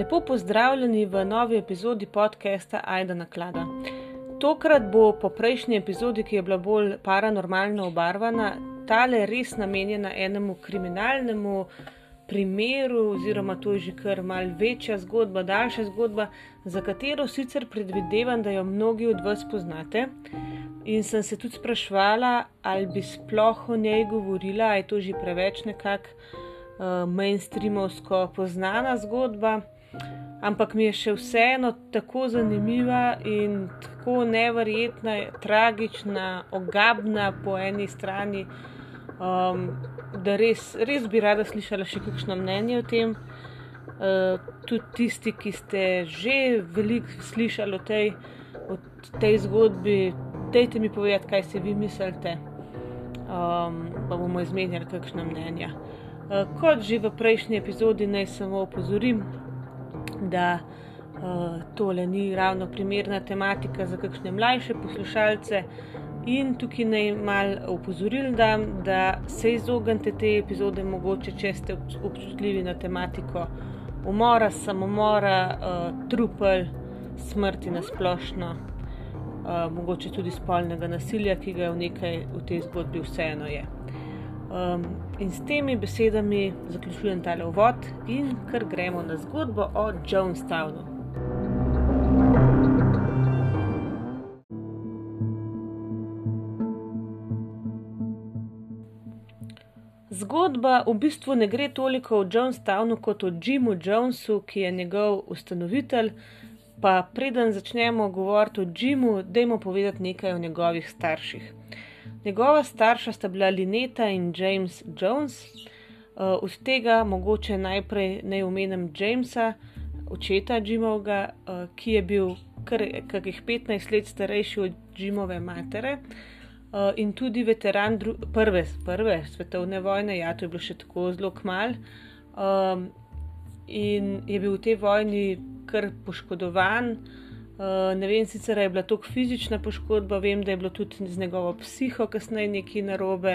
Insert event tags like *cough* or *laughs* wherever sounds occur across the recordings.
Lepo pozdravljeni v novi epizodi podcasta Aida Naklada. Tokrat bo po prejšnji epizodi, ki je bila bolj paranormalno obarvana, tale res namenjena enemu kriminalnemu primeru, oziroma to je že kar mal večja zgodba, daljša zgodba, za katero sicer predvidevam, da jo mnogi od vas poznate. In sem se tudi sprašvala, ali bi sploh o njej govorila, ali je to že preveč nekako uh, mainstreamovsko poznana zgodba ampak mi je še vseeno tako zanimiva in tako neverjetna, tragična, ogabna po eni strani, um, da res, res bi rada slišala še kakšno mnenje o tem. Uh, tudi tisti, ki ste že veliko slišali o tej, o tej zgodbi, dajte mi povedati, kaj si vi mislite. Um, pa bomo izmenjali kakšno mnenje. Uh, kot že v prejšnji epizodi, naj samo opozorim, da uh, tole ni ravno primerna tematika za kakšne mlajše poslušalce. In tukaj naj mal upozoril, da, da se izognete te epizode, mogoče če ste občutljivi na tematiko umora, samomora, uh, trupel, smrti na splošno, uh, mogoče tudi spolnega nasilja, ki ga v nekaj v tej zgodbi vseeno je. Um, in s temi besedami zaključujem tale uvod in kar gremo na zgodbo o Jonestownu. Zgodba v bistvu ne gre toliko o Jonestownu kot o Jimu Jonesu, ki je njegov ustanovitelj. Pa preden začnemo govoriti o Jimu, dajmo povedati nekaj o njegovih starših. Njegova starša sta bila Lineta in James Jones, uh, od tega mogoče najprej naj omenim Jamesa, očeta Jimovega, uh, ki je bil kar kakih 15 let starejši od Jimove matere uh, in tudi veteran prve, prve svetovne vojne, ja, to je bilo še tako zelo kmal. Um, in je bil v tej vojni kar poškodovan. Eh, ne vem, sicer je bila to fizična poškodba, vem, da je bilo tudi z njegovo psiho, kasneje nekaj narobe,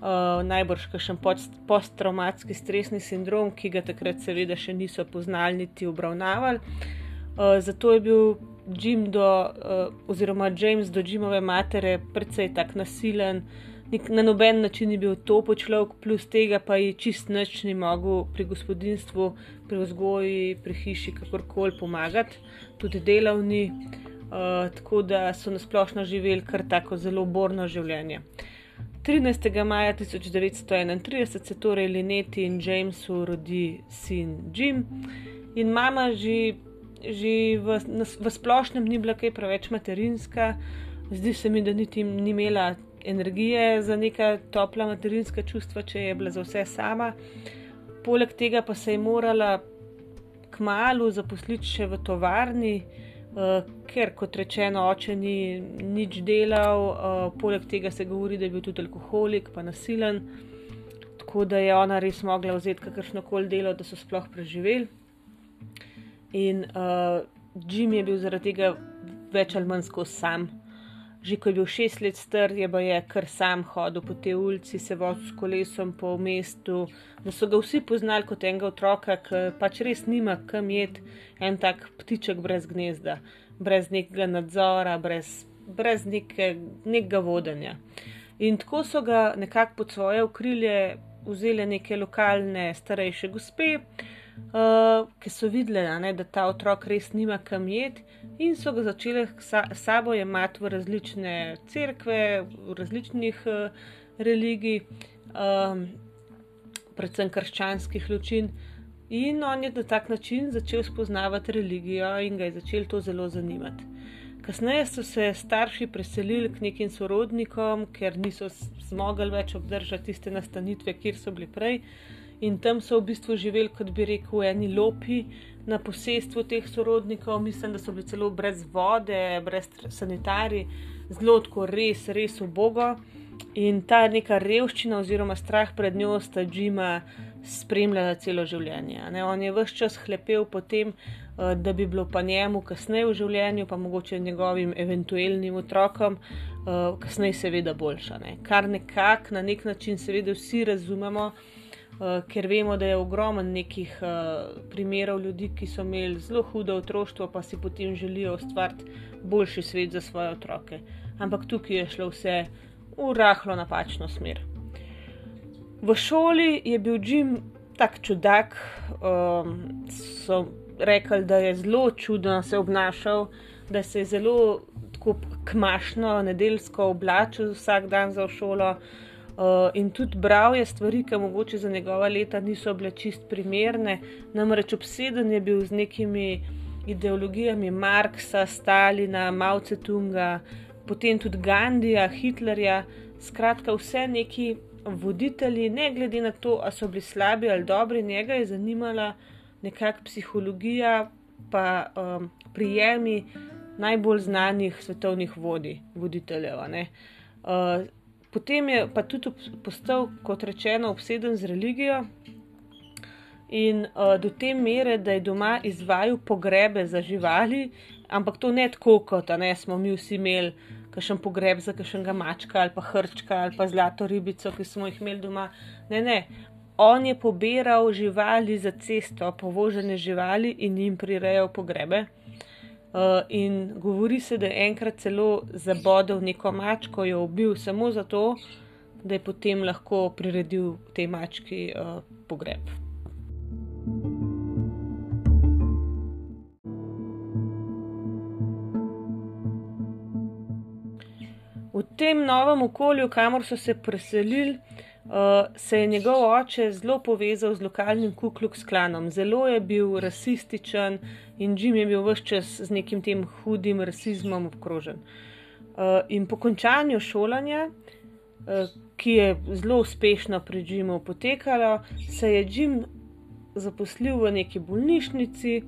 uh, najbrž kakšen posttraumatski stresni sindrom, ki ga takrat seveda še niso poznali niti obravnavali. Uh, zato je bil Jim do, uh, oziroma James do Jimove matere precej tak nasilen. Nik, na noben način ni bil to počlovek, plus tega pa je čist noč ni mogel pri gospodinstvu, pri vzgoji, pri hiši, kakorkoli pomagati tudi delavni, uh, tako da so nasplošno živeli kar tako zelo borno življenje. 13. maja 1931 se torej Lineti in Jamesu rodi sin Jim, in mama že, že v, na, v splošnem ni bila kaj preveč materinska, zdi se mi, da niti ni imela energije za neka topla materinska čustva, če je bila za vse sama. Poleg tega pa se je morala kmalo zaposliti še v tovarni, uh, ker, kot rečeno, oče ni nič delal, uh, poleg tega se govori, da je bil tudi alkoholik, pa nasilen, tako da je ona res mogla vzeti kakršno koli delo, da so sploh preživeli. In uh, Jim je bil zaradi tega več ali manj skozi sam že ko je bil šest let star, je pa je kar sam hodil po tej ulici, se vozil s kolesom po mestu, da so ga vsi poznali kot enega otroka, ki pač res nima kam jeti, en tak ptiček brez gnezda, brez nekega nadzora, brez, brez neke, nekega vodenja. In tako so ga nekako pod svoje okrilje vzeli neke lokalne starejše gospe uh, ki so videli, ne, da ta otrok res nima kam jeti, in so ga začeli s sabo jemati v različne cerkve, v različnih uh, religij, um, predvsem krščanskih ločin. In on je na tak način začel spoznavati religijo in ga je začel to zelo zanimati. Kasneje so se starši preselili k nekim sorodnikom, ker niso zmogli več obdržati tiste nastanitve, kjer so bili prej in tam so v bistvu živeli, kot bi rekel, eni lopi na posestvu teh sorodnikov. Mislim, da so bili celo brez vode, brez sanitarij, zelo tako res, res ubogo. In ta neka revščina oziroma strah pred njo sta Džima spremljala celo življenje. Ne? On je vse čas hlepel po tem, eh, da bi bilo pa njemu kasneje v življenju, pa mogoče njegovim eventualnim otrokom, eh, kasneje seveda boljša. Ne? Kar nekako na nek način seveda vsi razumemo, uh, ker vemo, da je ogromno nekih uh, primerov ljudi, ki so imeli zelo hudo otroštvo, pa si potem želijo ustvariti boljši svet za svoje otroke. Ampak tukaj je šlo vse v rahlo napačno smer. V šoli je bil Jim tak čudak, um, so rekli, da je zelo čudno se obnašal, da se je zelo kmašno, nedeljsko oblačil vsak dan za šolo. Uh, in tudi bral je stvari, ki mogoče za njegova leta niso bile čist primerne, namreč obseden je bil z nekimi ideologijami Marksa, Stalina, Mao Tse-tunga, potem tudi Gandija, Hitlerja, skratka vse neki voditelji, ne glede na to, ali so bili slabi ali dobri, njega je zanimala nekakšna psihologija, pa um, prijemi najbolj znanih svetovnih vodi, voditeljev. Uh, potem je pa tudi postal, kot rečeno, obseden z religijo. In uh, do te mere, da je doma izvajal pogrebe za živali, ampak to ne tako, kot ne, smo mi vsi imeli kakšen pogreb za kakšnega mačka ali pa hrčka ali pa zlato ribico, ki smo jih imeli doma. Ne, ne, on je pobiral živali za cesto, povožene živali in jim prirejal pogrebe. Uh, in govori se, da je enkrat celo zabodel neko mačko, jo ubil samo zato, da je potem lahko priredil tej mački uh, pogreb. V tem novem okolju, kamor so se preselili, se je njegov oče zelo povezal z lokalnim Kuklux klanom. Zelo je bil rasističen in Jim je bil vse čas z nekim tem hudim rasizmom obkrožen. Uh, in po končanju šolanja, uh, ki je zelo uspešno pri Jimu potekalo, se je Jim zaposlil v neki bolnišnici,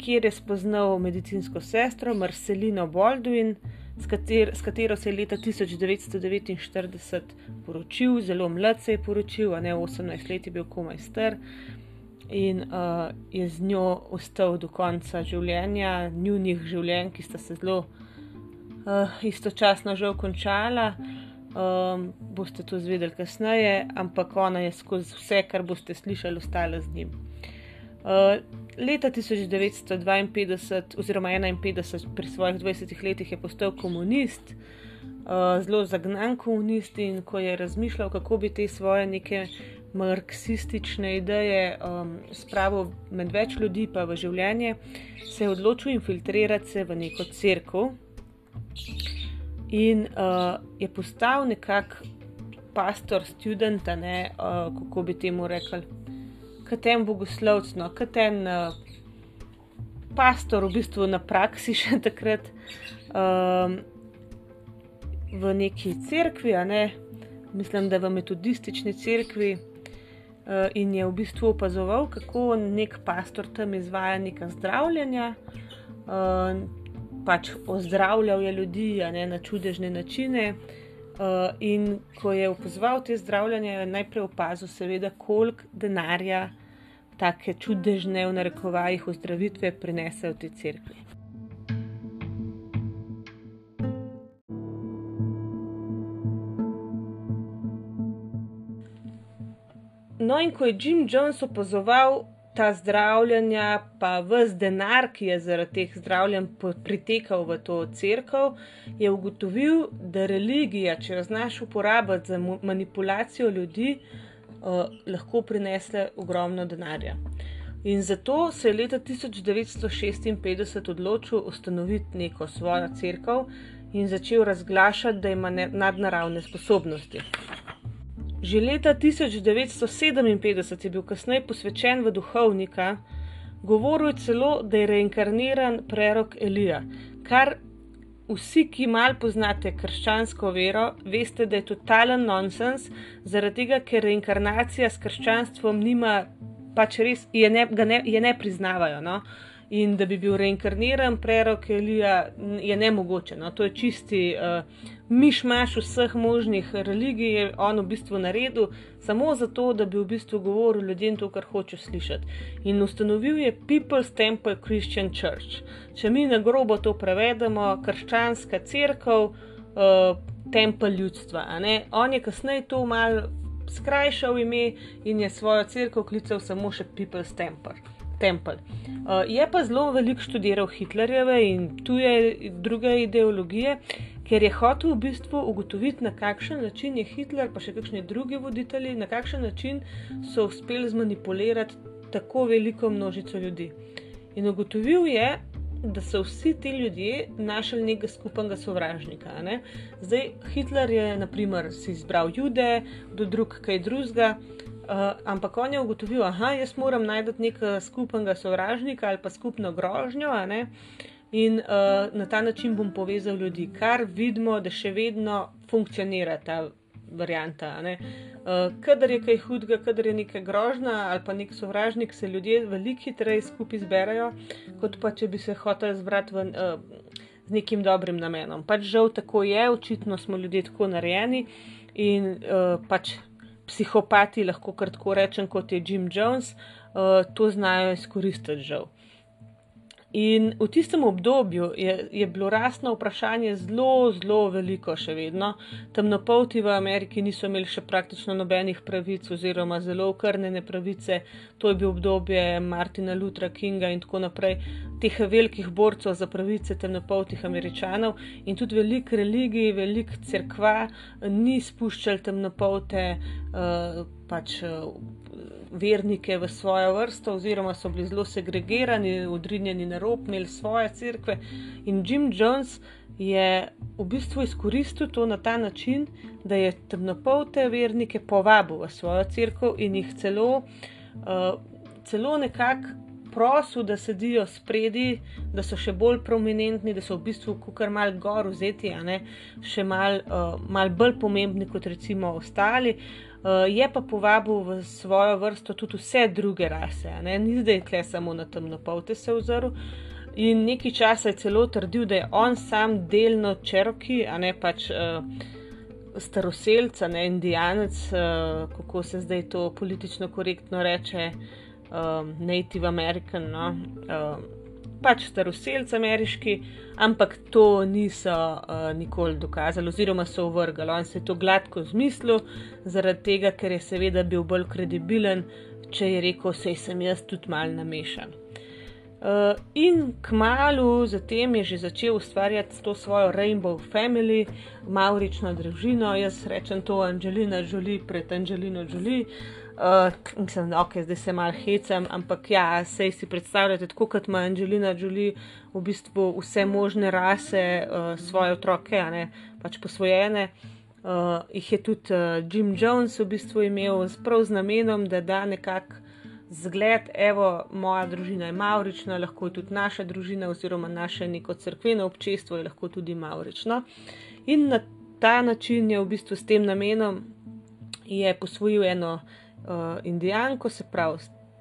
kjer je spoznal medicinsko sestro Marcelino Baldwin s, kater, s katero se je leta 1949 poročil, zelo mlad se je poročil, a ne 18 let je bil komaj star. In uh, je z njo ostal do konca življenja, njunih življenj, ki sta se zelo uh, istočasno že končala. Um, boste to zvedeli kasneje, ampak ona je skozi vse, kar boste slišali, ostala z njim. Uh, leta 1952 oziroma 1951, pri svojih 20 letih, je postal komunist, uh, zelo zagnan komunist in ko je razmišljal, kako bi te svoje neke marksistične ideje um, spravil med več ljudi, pa v življenje, se je odločil infiltrirati se v neko crkvo in uh, je postal nekakšen pastor, študent, uh, kako bi temu rekli kot en bogoslovc, no, kot en uh, pastor, v bistvu na praksi *laughs* še takrat um, v neki cerkvi, ne, mislim, da v metodistični cerkvi. Uh, in je v bistvu opazoval, kako nek pastor tam izvaja neka zdravljenja, uh, pač ozdravljal je ljudi ne, na čudežne načine. Uh, in ko je opozval te zdravljanje, je najprej opazil, seveda, koliko denarja take čudežne v narekovajih ozdravitve prinesejo te crkve. No, in ko je Jim Jones opazoval ta zdravljenja, pa vse denar, ki je zaradi teh zdravljenj pritekal v to crkvo, je ugotovil, da religija, če jo znaš uporabiti za manipulacijo ljudi, uh, lahko prinesle ogromno denarja. In zato se je leta 1956 odločil ustanoviti neko svojo crkvo in začel razglašati, da ima nadnaravne sposobnosti. Že leta 1957 je bil kasneje posvečen v duhovnika, govoril celo, da je reinkarniran prerok Elija, kar vsi, ki malo poznate krščansko vero, veste, da je totalen nonsens, zaradi tega, ker reinkarnacija s krščanstvom nima, pač res je ne, ne, je ne priznavajo. No? In da bi bil reinkarniran prerok Elija, je ne mogoče. No? To je čisti uh, mišmaš vseh možnih religij, je on v bistvu naredil samo zato, da bi v bistvu govoril ljudem to, kar hoče slišati. In ustanovil je People's Temple Christian Church. Če mi na grobo to prevedemo, krščanska crkva, uh, tempelj ljudstva. On je kasneje to mal skrajšal ime in je svojo crkvo klical samo še People's Temple. Temple. Uh, je pa zelo veliko študiral Hitlerjeve in tuje druge ideologije, ker je hotel v bistvu ugotoviti, na kakšen način je Hitler, pa še kakšni drugi voditelji, na kakšen način so uspeli zmanipulirati tako veliko množico ljudi. In ugotovil je, da so vsi ti ljudje našli nekega skupnega sovražnika. Ne? Zdaj, Hitler je, naprimer, si izbral jude, do drug kaj drugega. Uh, ampak on je ugotovil, da jaz moram najti nekega skupnega sovražnika ali pa skupno grožnjo, in uh, na ta način bom povezal ljudi, kar vidimo, da še vedno funkcionira ta varianta. Uh, kadar je kaj hudega, kadar je neka grožnja ali pa nek sovražnik, se ljudje veliko hitreje skupaj zberajo, kot pa če bi se hotel zbrati v, uh, z nekim dobrim namenom. Pač žal tako je, očitno smo ljudje tako narejeni in uh, pač psihopati, lahko kar tako rečem, kot je Jim Jones, uh, to znajo izkoristiti žal. In v tistem obdobju je, je bilo rasno vprašanje zelo, zelo veliko, še vedno. Temnopolti v Ameriki niso imeli še praktično nobenih pravic, oziroma zelo okrnjene pravice. To je bilo obdobje Martina Lutra Kinga in tako naprej, teh velikih borcev za pravice temnopoltih američanov. In tudi veliko religij, veliko crkva ni spuščal temnopolte. Uh, pač, vernike v svojo vrsto, oziroma so bili zelo segregirani, odrinjeni na rob, imeli svoje crkve. In Jim Jones je v bistvu izkoristil to na ta način, da je temnopolte vernike povabil v svojo crkvo in jih celo, uh, celo nekako. Prosil, da sedijo spredi, da so še bolj prominentni, da so v bistvu kar mal gor vzeti, a ne še mal, uh, mal bolj pomembni kot recimo ostali. Uh, je pa povabil v svojo vrsto tudi vse druge rase, ne? ni zdaj tle samo na temnopolte se ozrl. In nekaj časa je celo trdil, da je on sam delno črki, a ne pač uh, staroseljc, ne indijanec, uh, kako se zdaj to politično korektno reče, uh, Native American. No? Uh, pač staroseljc ameriški, ampak to niso uh, nikoli dokazali, oziroma so uvrgali. On se je to gladko zmislil, zaradi tega, ker je seveda bil bolj kredibilen, če je rekel, da sem jaz tudi mal namešan. Uh, in kmalo zatem je že začel ustvarjati to svojo Rainbow Family, Maurično družino, jaz rečem to Angelina Jolie pred Angelino Jolie. Uh, mislim, da okay, zdaj se malo hecam, ampak ja, sej si predstavljate, tako kot ima Angelina Jolie v bistvu vse možne rase, uh, svoje otroke, ne pač posvojene. Uh, jih je tudi uh, Jim Jones v bistvu imel prav z namenom, da da nekako zgled, evo, moja družina je maurična, lahko je tudi naša družina, oziroma naše neko crkveno občestvo je lahko tudi maurično. In na ta način je v bistvu s tem namenom posvojil eno uh, Indijanko, se pravi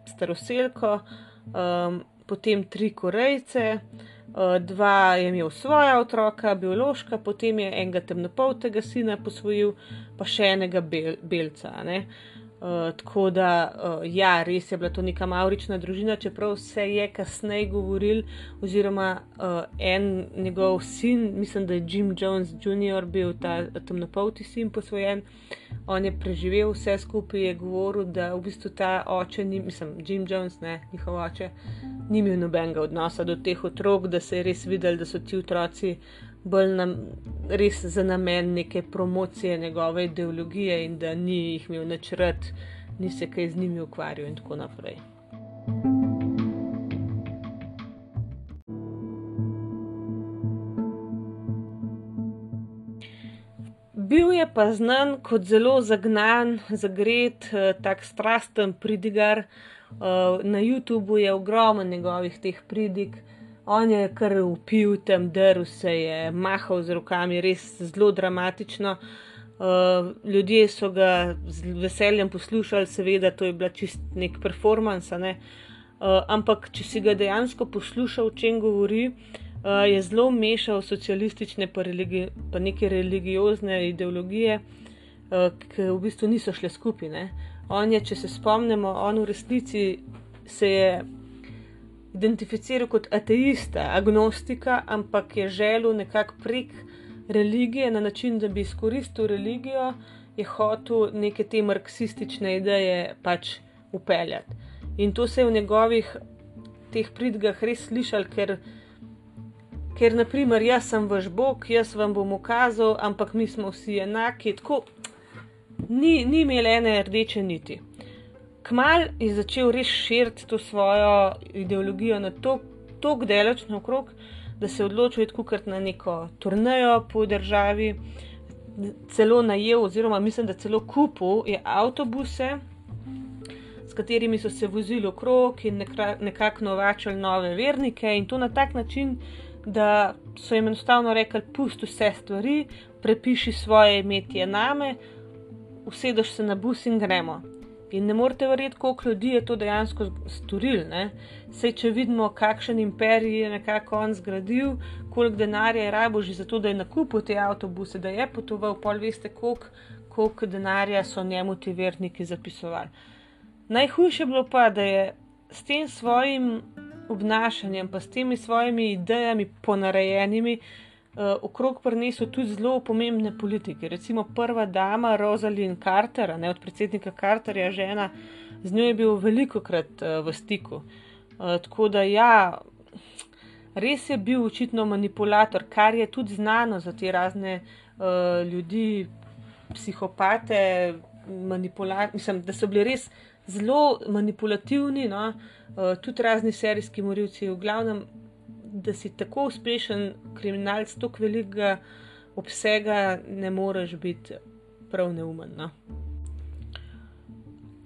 staroseljko, um, potem tri Korejce, uh, dva je imel svoja otroka, biološka, potem je enega temnopoltega sina posvojil, pa še enega bel, belca. Uh, Uh, tako da, uh, ja, res je bila to neka maurična družina, čeprav se je kasneje govoril, oziroma uh, en njegov sin, mislim, da je Jim Jones Jr. bil ta temnopolti sin posvojen. On je preživel vse skupaj, je govoril, da v bistvu ta oče, ni, mislim, Jim Jones, ne njihov oče, ni imel nobenega odnosa do teh otrok, da se je res videl, da so ti otroci bolj nam, res za namen neke promocije njegove ideologije in da ni jih imel načrt, ni se kaj z njimi ukvarjal in tako naprej. Bil je pa znan kot zelo zagnan, zagret, eh, tak strasten pridigar. Eh, na YouTubu je ogromno njegovih teh pridig, on je kar upil tam, drl se je, mahal z rokami, res zelo dramatično. Uh, ljudje so ga z veseljem poslušali, seveda, to je bila čist nek performance. Ne? Uh, ampak, če si ga dejansko poslušal, o čem govori, uh, je zelo mešal socialistične pa, religi pa neke religiozne ideologije, uh, ki v bistvu niso šle skupaj. On je, če se spomnimo, on v resnici se je identificiral kot ateista, agnostika, ampak je želel nekako prek religije na način, da bi izkoristil religijo je hotel neke te marksistične ideje pač upeljati. In to se je v njegovih teh pridgah res slišal, ker, ker naprimer, jaz sem vaš bog, jaz vam bom ukazal, ampak mi smo vsi enaki. Tako ni, ni imel ene rdeče niti. Kmal je začel res širiti to svojo ideologijo na tako daleč naokrog, da se je odločil iti kukati na neko turnejo po državi, celo najel, oziroma mislim, da celo kupil je avtobuse, s katerimi so se vozili okrog in nekako novačili nove vernike in to na tak način, da so jim enostavno rekli: Pusti vse stvari, prepiši svoje imetje name usedeš se na bus in gremo. In ne morete verjeti, koliko ljudi je to dejansko storil. Sej, če vidimo, kakšen imperij je nekako on zgradil, koliko denarja je rabo že za to, da je nakupil te avtobuse, da je potoval, pol veste, koliko, koliko denarja so njemu ti verniki zapisovali. Najhujše je bilo pa, da je s tem svojim obnašanjem, pa s temi svojimi idejami ponarejenimi, uh, okrog prinesel tudi zelo pomembne politike. Recimo prva dama Rosalind Carter, ne od predsednika Carterja, žena, z njo je bil veliko krat uh, v stiku. Uh, tako da ja. Res je bil očitno manipulator, kar je tudi znano za te razne uh, ljudi, psihopate, mislim, da so bili res zelo manipulativni, no? uh, tudi razni serijski morilci. V glavnem, da si tako uspešen kriminalc, tako velikega obsega, ne moreš biti prav neumen. No?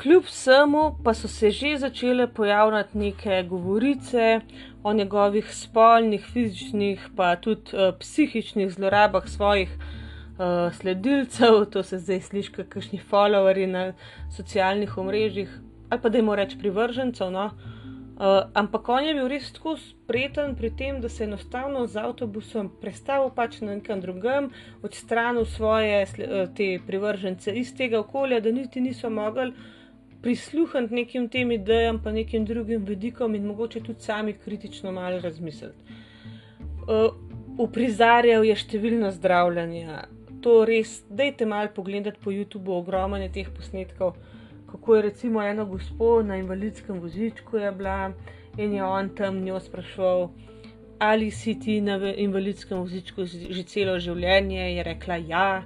Kljub vsemu pa so se že začele pojavljati neke govorice o njegovih spolnih, fizičnih, pa tudi uh, psihičnih zlorabah svojih uh, sledilcev, *laughs* to se zdaj sliši, kakšni followeri na socialnih omrežjih, ali pa da jim rečem privržencev. No? Uh, Uh, ampak on je bil res tako spreten pri tem, da se je enostavno z avtobusom prestavil pač na nekem drugem, odstranil svoje uh, te privržence iz tega okolja, da niti niso mogli prisluhniti nekim tem idejam, pa nekim drugim vidikom in mogoče tudi sami kritično malo razmisliti. Uh, uprizarjal je številno zdravljanje. To res, dajte malo pogledati po YouTubu, ogromno je teh posnetkov kako je recimo eno gospod na invalidskem vozičku je bila in je on tam njo sprašval, ali si ti na invalidskem vozičku že celo življenje, je rekla ja,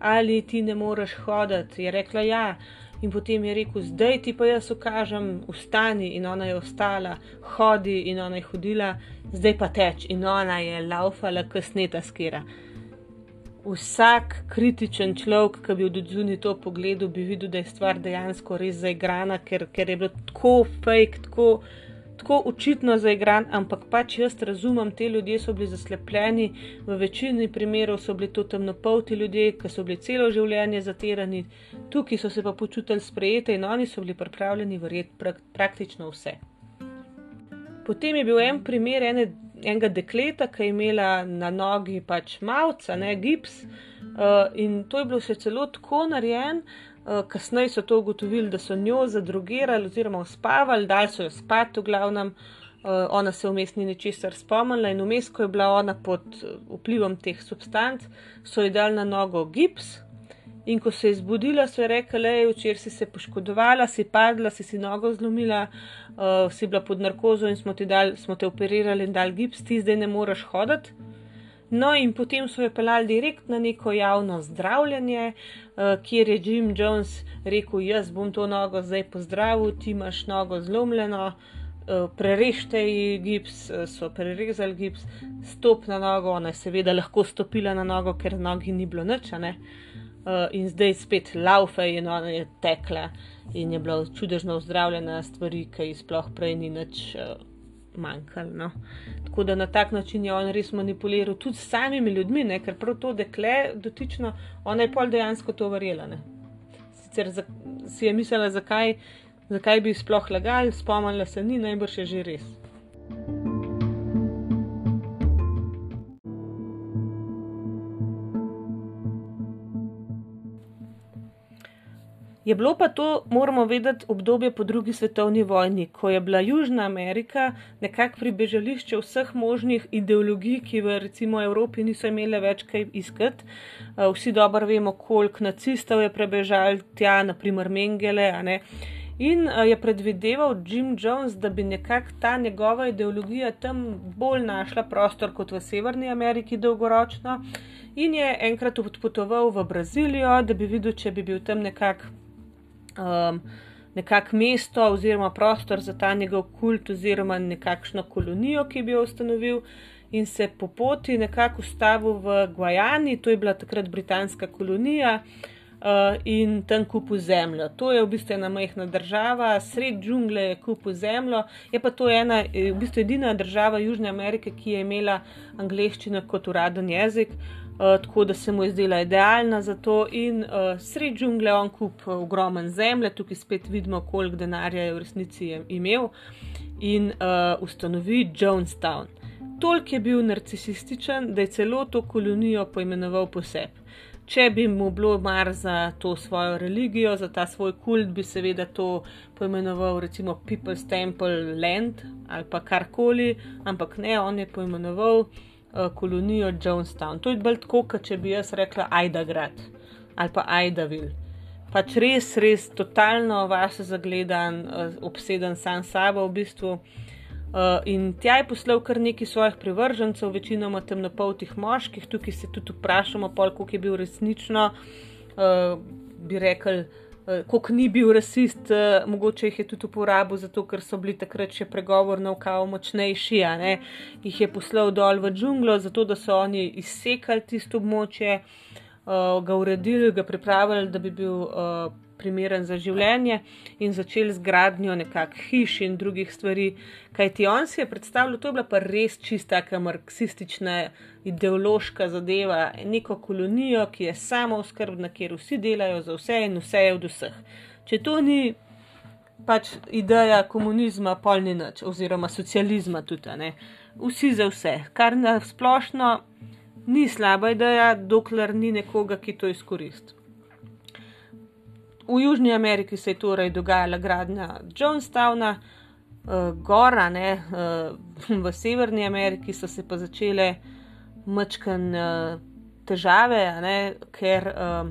ali ti ne moreš hoditi, je rekla ja. In potem je rekel, zdaj ti pa jaz ukažem, ustani in ona je ostala, hodi in ona je hodila, zdaj pa teč. In ona je laufala, kasneta skira vsak kritičen človek, ki bi od zunaj to pogledal, bi videl, da je stvar dejansko res zaigrana, ker, ker je bilo tako fake, tako, tako očitno zaigran. Ampak pač jaz razumem, te ljudje so bili zaslepljeni, v večini primerov so bili to temnopolti ljudje, ki so bili celo življenje zaterani, tukaj so se pa počutili sprejete in oni so bili pripravljeni verjeti prak, praktično vse. Potem je bil en primer ene enega dekleta, ki je imela na nogi pač malce, ne gips. Uh, in to je bilo še celo tako narejen, uh, kasneje so to ugotovili, da so njo zadrugirali oziroma uspavali, dali so jo spati v glavnem. Uh, ona se vmes ni ničesar spomnila in vmes, ko je bila ona pod vplivom teh substanc, so ji dali na nogo gips. In ko se je zbudila, so ji rekli, da je včeraj si se poškodovala, si padla, si si nogo zlomila, uh, si bila pod narkozo in smo, dal, smo te operirali in dal gips, ti zdaj ne moreš hoditi. No, in potem so jo pelali direkt na neko javno zdravljenje, uh, kjer je Jim Jones rekel: Jaz bom to nogo zdaj pozdravil, ti imaš nogo zlomljeno. Uh, prerežite ji gips, uh, so prerezali gips, stop na nogo, ona je seveda lahko stopila na nogo, ker nogi ni bilo nič, uh, uh, in zdaj spet laufe in ona je tekla in je bila čudežno zdravljena, stvari, ki ji sploh prej ni nič uh, manjkalo. No. Tako da na tak način je on res manipuliral tudi s samimi ljudmi, ne? ker prav to dekle dotično, ona je pol dejansko to verjela. Ne? Sicer za, si je mislila, zakaj, zakaj bi sploh lagali, spomnila se ni, najbrž je že res. Je bilo pa to, moramo vedeti, obdobje po drugi svetovni vojni, ko je bila Južna Amerika nekako pribežališče vseh možnih ideologij, ki v recimo Evropi niso imele več kaj iskati. Uh, vsi dobro vemo, koliko nacistov je prebežal tja, naprimer Mengele. In uh, je predvideval Jim Jones, da bi nekako ta njegova ideologija tam bolj našla prostor kot v Severni Ameriki dolgoročno. In je enkrat odpotoval v Brazilijo, da bi videl, če bi bil tam nekako um, nekako mesto oziroma prostor za ta njegov kult oziroma nekakšno kolonijo, ki bi jo ustanovil. In se po poti nekako ustavil v Guajani, to je bila takrat britanska kolonija, uh, in tam kupu zemljo. To je v bistvu ena majhna država, sred džungle je kupu zemljo, je pa to ena, v bistvu edina država Južne Amerike, ki je imela angliščino kot uraden jezik. Uh, tako da se mu je zdela idealna za to, in uh, sred džungle on kup uh, ogromen zemlje, tukaj spet vidimo, koliko denarja je v resnici imel, in uh, ustanovi Jonestown. Tolk je bil narcisističen, da je celo to kolonijo poimenoval poseb. Če bi mu bilo mar za to svojo religijo, za ta svoj kult, bi seveda to poimenoval recimo People's Temple Land ali pa karkoli, ampak ne, on je poimenoval. Eh, kolonijo Jonestown. To je bolj tako, kot če bi jaz rekla Aida grad ali pa Aidavil. Pač res, res totalno vase zagledan, uh, obseden sam sabo v bistvu. Uh, in tja je poslal kar nekaj svojih privržencev, večinoma temnopoltih moških, tukaj se tudi vprašamo, koliko je bil resnično, uh, bi rekel, Eh, koliko ni bil rasist, eh, mogoče jih je tudi uporabil, zato ker so bili takrat še pregovorno kao močnejši, jih je poslal dol v džunglo, zato da so oni izsekali tisto območje, uh, ga uredili, ga pripravili, da bi bil primeren za življenje in začeli z gradnjo nekakšnih hiš in drugih stvari. Kaj ti on si je predstavljal, to je bila pa res čista, marksistična, ideološka zadeva, neko kolonijo, ki je samo skrbna, kjer vsi delajo za vse in vse je od vseh. Če to ni pač ideja komunizma, polni noč, oziroma socializma tudi, ne? vsi za vse, kar na splošno. Ni slaba ideja, dokler ni nekoga, ki to izkoristi. V Južni Ameriki se je torej dogajala gradnja Jonestowna, uh, gora, ne, uh, *laughs* v Severni Ameriki so se pa začele mačkan uh, težave, ne, ker uh,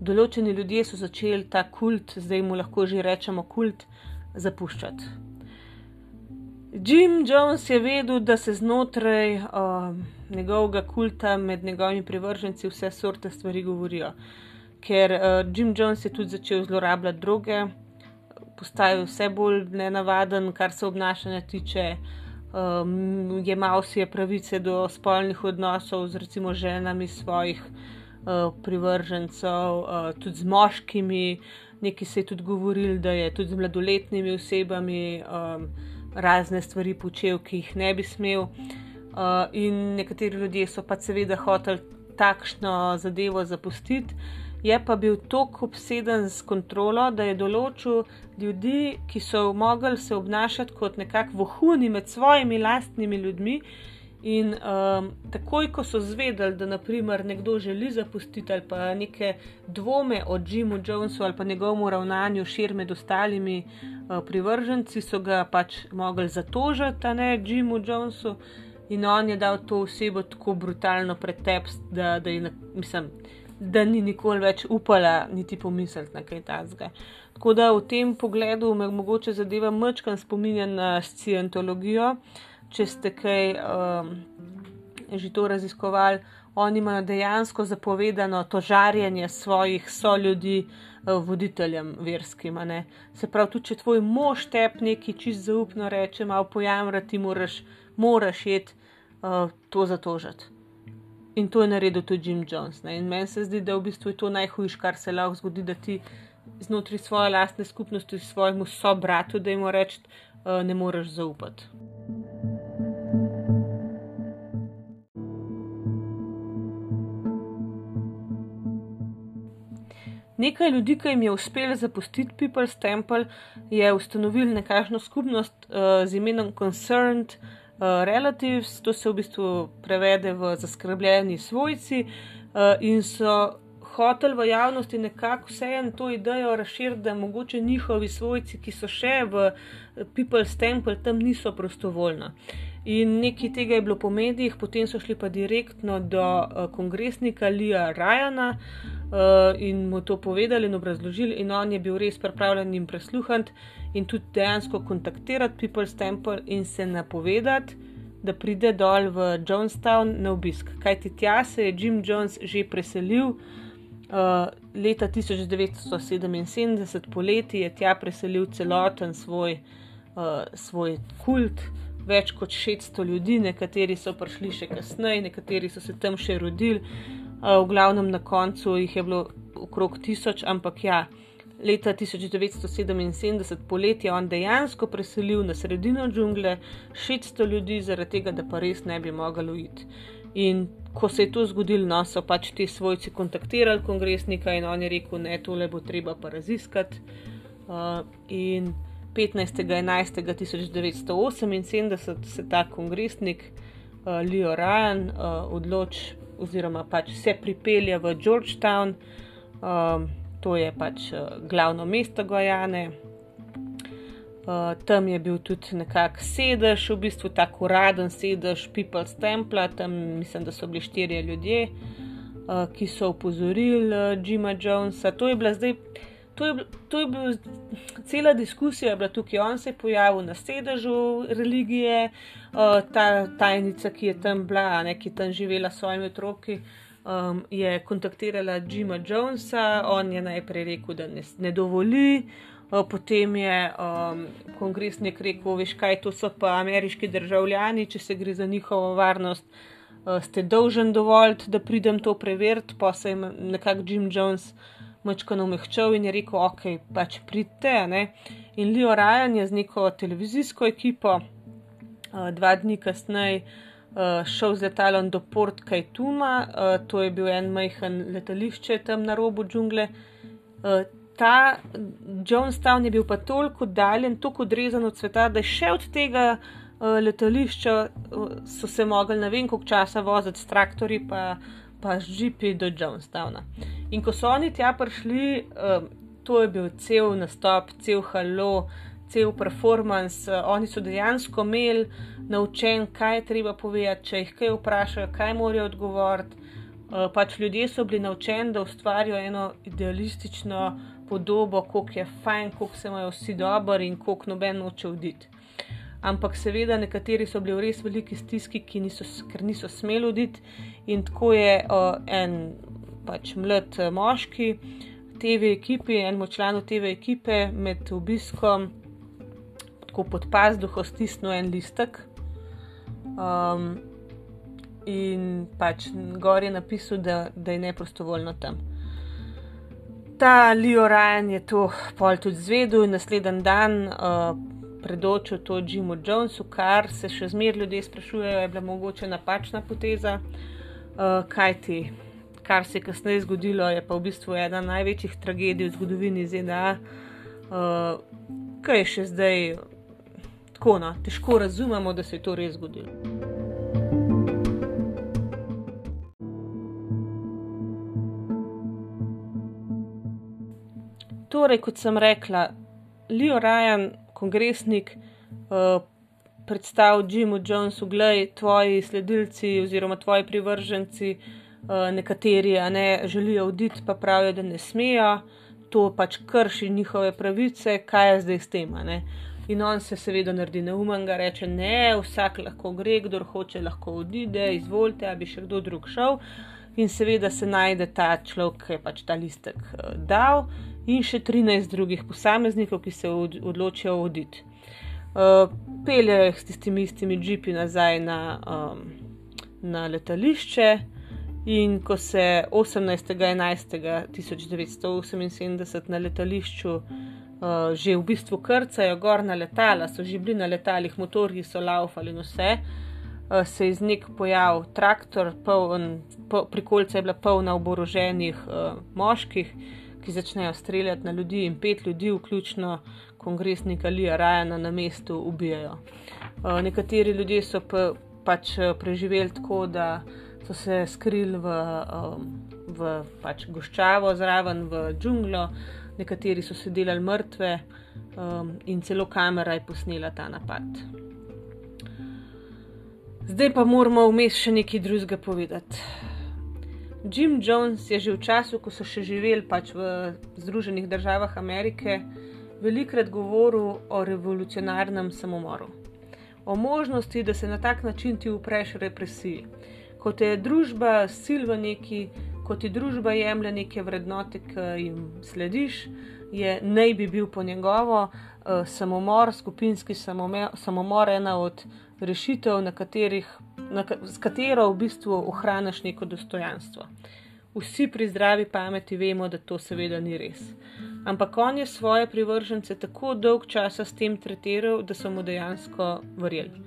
določeni ljudje so začeli ta kult, zdaj mu lahko že rečemo kult, zapuščati. Jim Jones je vedel, da se znotraj uh, njegovega kulta med njegovimi privrženci vse sorte stvari govorijo ker uh, Jim Jones je tudi začel zlorabljati droge, postajal vse bolj nenavaden, kar se obnašanja tiče. Um, je imel si pravice do spolnih odnosov z recimo ženami svojih uh, privržencev, uh, tudi z moškimi. Nekaj se je tudi govoril, da je tudi z mladoletnimi osebami um, razne stvari počel, ki jih ne bi smel. Uh, in nekateri ljudje so pa seveda hoteli takšno zadevo zapustiti je pa bil tako obseden s kontrolo, da je določil ljudi, ki so mogli se obnašati kot nekako vohuni med svojimi lastnimi ljudmi. In um, takoj, ko so zvedeli, da naprimer nekdo želi zapustiti ali pa neke dvome o Jimu Jonesu ali pa njegovemu ravnanju šir med ostalimi uh, privrženci, so ga pač mogli zatožiti, a ne Jimu Jonesu. In on je dal to osebo tako brutalno pretepst, da, da je, mislim, da ni nikoli več upala niti pomisliti na kaj takega. Tako da v tem pogledu me mogoče zadeva mečkan spominja na scientologijo, če ste kaj um, že to raziskovali. Oni imajo dejansko zapovedano tožarjenje svojih soljudi uh, voditeljem verskim. Se pravi, tudi če tvoj mož tep neki čist zaupno reče, malo pojamrati, moraš, moraš jeti uh, to zatožati. In to je naredil tudi Jim Jones. Ne? In meni se zdi, da v bistvu je to najhujše, kar se lahko zgodi, da ti znotraj svoje lastne skupnosti, svojemu sobratu, da jim rečeš, uh, ne moreš zaupati. Nekaj ljudi, ki jim je uspelo zapustiti People's Temple, je ustanovil nekakšno skupnost uh, z imenom Concerned. Uh, relatives, to se v bistvu prevede v zaskrbljeni svojci, uh, in so hotel v javnosti nekako vseeno to idejo razširiti, da mogoče njihovi svojci, ki so še v People's Temple, tam niso prostovoljni. In nekaj tega je bilo po medijih, potem so šli pa direktno do uh, kongresnika Lija Rajana uh, in mu to povedali in obrazložili, in on je bil res pripravljen jim presluhati in tudi dejansko kontaktirati People's Temple in se napovedati, da pride dol v Jonestown na obisk. Kaj ti tja se je Jim Jones že preselil. Uh, leta 1977, poleti, je tja preselil celoten svoj, uh, svoj kult, več kot 600 ljudi, nekateri so prišli še kasneje, nekateri so se tam še rodili, v glavnem na koncu jih je bilo okrog tisoč, ampak ja, leta 1977 poletje je on dejansko preselil na sredino džungle 600 ljudi, zaradi tega, da pa res ne bi mogli uiti. In ko se je to zgodilo, no, so pač ti svojci kontaktirali kongresnika in on je rekel, ne, tole bo treba pa raziskati. Uh, 15.11.1978 se ta kongresnik uh, Leo Ryan uh, odloči, oziroma pač se pripelje v Georgetown, um, to je pač uh, glavno mesto Gojane. Uh, tam je bil tudi nekakšen sedež, v bistvu tako uraden sedež People's Temple, tam mislim, da so bili štirje ljudje, uh, ki so upozorili uh, Jima Jonesa. To je bila zdaj to je, to je bila cela diskusija, bila tukaj on se je pojavil na sedežu religije, uh, ta tajnica, ki je tam bila, ne, ki je tam živela s svojimi otroki. Um, je kontaktirala Jima Jonesa, on je najprej rekel, da ne, ne dovoli, uh, potem je um, kongresnik rekel: Veš kaj, to so pa ameriški državljani, če se gre za njihovo varnost, uh, ste dolžen dovoliti, da pridem to preveriti. Pa se je nekako Jim Jones uh, mačkano mehčal in je rekel, ok, pač pridite. Ne? In Leo Ryan je z neko televizijsko ekipo uh, dva dni kasneje uh, šel z letalom do Port Kajtuma, uh, to je bil en majhen letališče tam na robu džungle. Uh, ta Jonestown je bil pa toliko daljen, toliko odrezan od sveta, da je še od tega uh, letališča uh, so se mogli ne vem koliko časa voziti s traktori, pa uh, pa žipi do Jonestowna. In ko so oni tja prišli, um, to je bil cel nastop, cel halo, cel performance. Uh, oni so dejansko imeli naučen, kaj je treba povedati, če jih kaj vprašajo, kaj morajo odgovoriti. Uh, pač ljudje so bili naučeni, da ustvarijo eno idealistično podobo, kako je fajn, kako se imajo vsi dobro in kako noben noče oditi ampak seveda nekateri so bili v res veliki stiski, niso, ker niso smeli oditi. In tako je uh, en pač mlad uh, moški TV ekipi, enemu članu TV ekipe med obiskom, pod pazduho stisnil en listek. Um, in pač gor je napisal, da, da je neprostovoljno tam. Ta Leo Ryan je to pol tudi zvedel in naslednji dan. Uh, predočil to Jimu Jonesu, kar se še zmeraj ljudje sprašujejo, je bila mogoče napačna poteza. Uh, kaj ti, kar se je kasneje zgodilo, je pa v bistvu ena največjih tragedij v zgodovini ZDA, uh, kaj je še zdaj tako, no, težko razumemo, da se je to res zgodilo. Torej, kot sem rekla, Leo Ryan kongresnik uh, predstavil Jimu Jonesu, gledaj, tvoji sledilci oziroma tvoji privrženci, uh, nekateri ne želijo oditi, pa pravijo, da ne smejo, to pač krši njihove pravice, kaj je zdaj s tem. In on se seveda naredi neumen, ga reče: Ne, vsak lahko gre, kdo hoče, lahko odide, izvolite, da bi še kdo drug šel. In seveda se najde ta človek, ki je pač ta listek uh, dal in še 13 drugih posameznikov, ki se odločijo oditi. Uh, peljejo jih s tistimi istimi džipi nazaj na, um, na letališče, in ko se 18.11.1978 na letališču uh, že v bistvu krcajo gor na letala, so že bili na letalih, motorji so laufali in vse. Uh, se je iz nek pojav traktor, poln, po, prikolca je bila polna oboroženih uh, moških, ki začnejo streljati na ljudi, in pet ljudi, vključno kongresnika Lija Rajana, na mestu ubijajo. Uh, nekateri ljudje so pa, pač eh, preživeli tako, da so se skrili v, um, v pač goščavo, zraven v džunglo, nekateri so se delali mrtve um, in celo kamera je posnela ta napad. Zdaj pa moramo vmes še nekaj drugega povedati. Jim Jones je že v času, ko so še živeli pač v Združenih državah Amerike, velikrat govoril o revolucionarnem samomoru. O možnosti, da se na tak način ti upreš represiji. Ko te družba sil v neki, ko ti družba jemlje neke vrednote, ki jim slediš, je naj bi bil po njegovo uh, samomor, skupinski samomor, samomor ena od rešitev, na katerih, na, s katero v bistvu ohraniš neko dostojanstvo. Vsi pri zdravi pameti vemo, da to seveda ni res. Ampak on je svoje privržence tako dolg časa s tem tretiral, da so mu dejansko verjeli.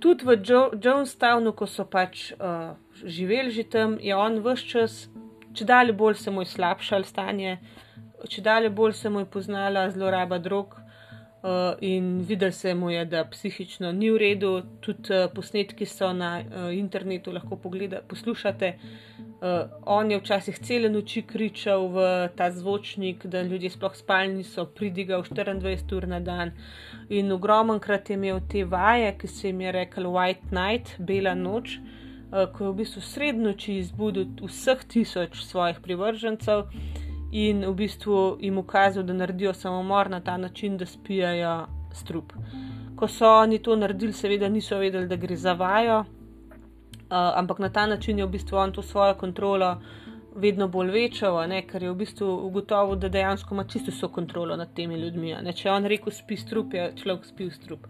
Tudi v jo Jonestownu, ko so pač uh, živeli že tam, je on vse čas, če dalje bolj se mu je slabšal stanje, če dalje bolj se mu je poznala zloraba drog, uh, in videl se mu je, da psihično ni v redu. Tudi uh, posnetki so na uh, internetu, lahko pogledate, poslušate. Uh, on je včasih cele noči kričal v ta zvočnik, da ljudje sploh spali niso, pridigal 24 ur na dan. In ogromen krat je imel te vaje, ki se jim je rekel White Night, bela noč. Ko je v bistvu srednoči izbudil vseh tisoč svojih privržencev, in v bistvu jim ukazal, da naredijo samomor na ta način, da spijajo strup. Ko so oni to naredili, seveda niso vedeli, da gre za vajo, uh, ampak na ta način je v bistvu on to svojo kontrolo vedno bolj večal, ne, ker je v bistvu ugotovil, da dejansko ima čisto vso kontrolo nad temi ljudmi. Ne. Če je on rekel, spi strup, je človek spil strup.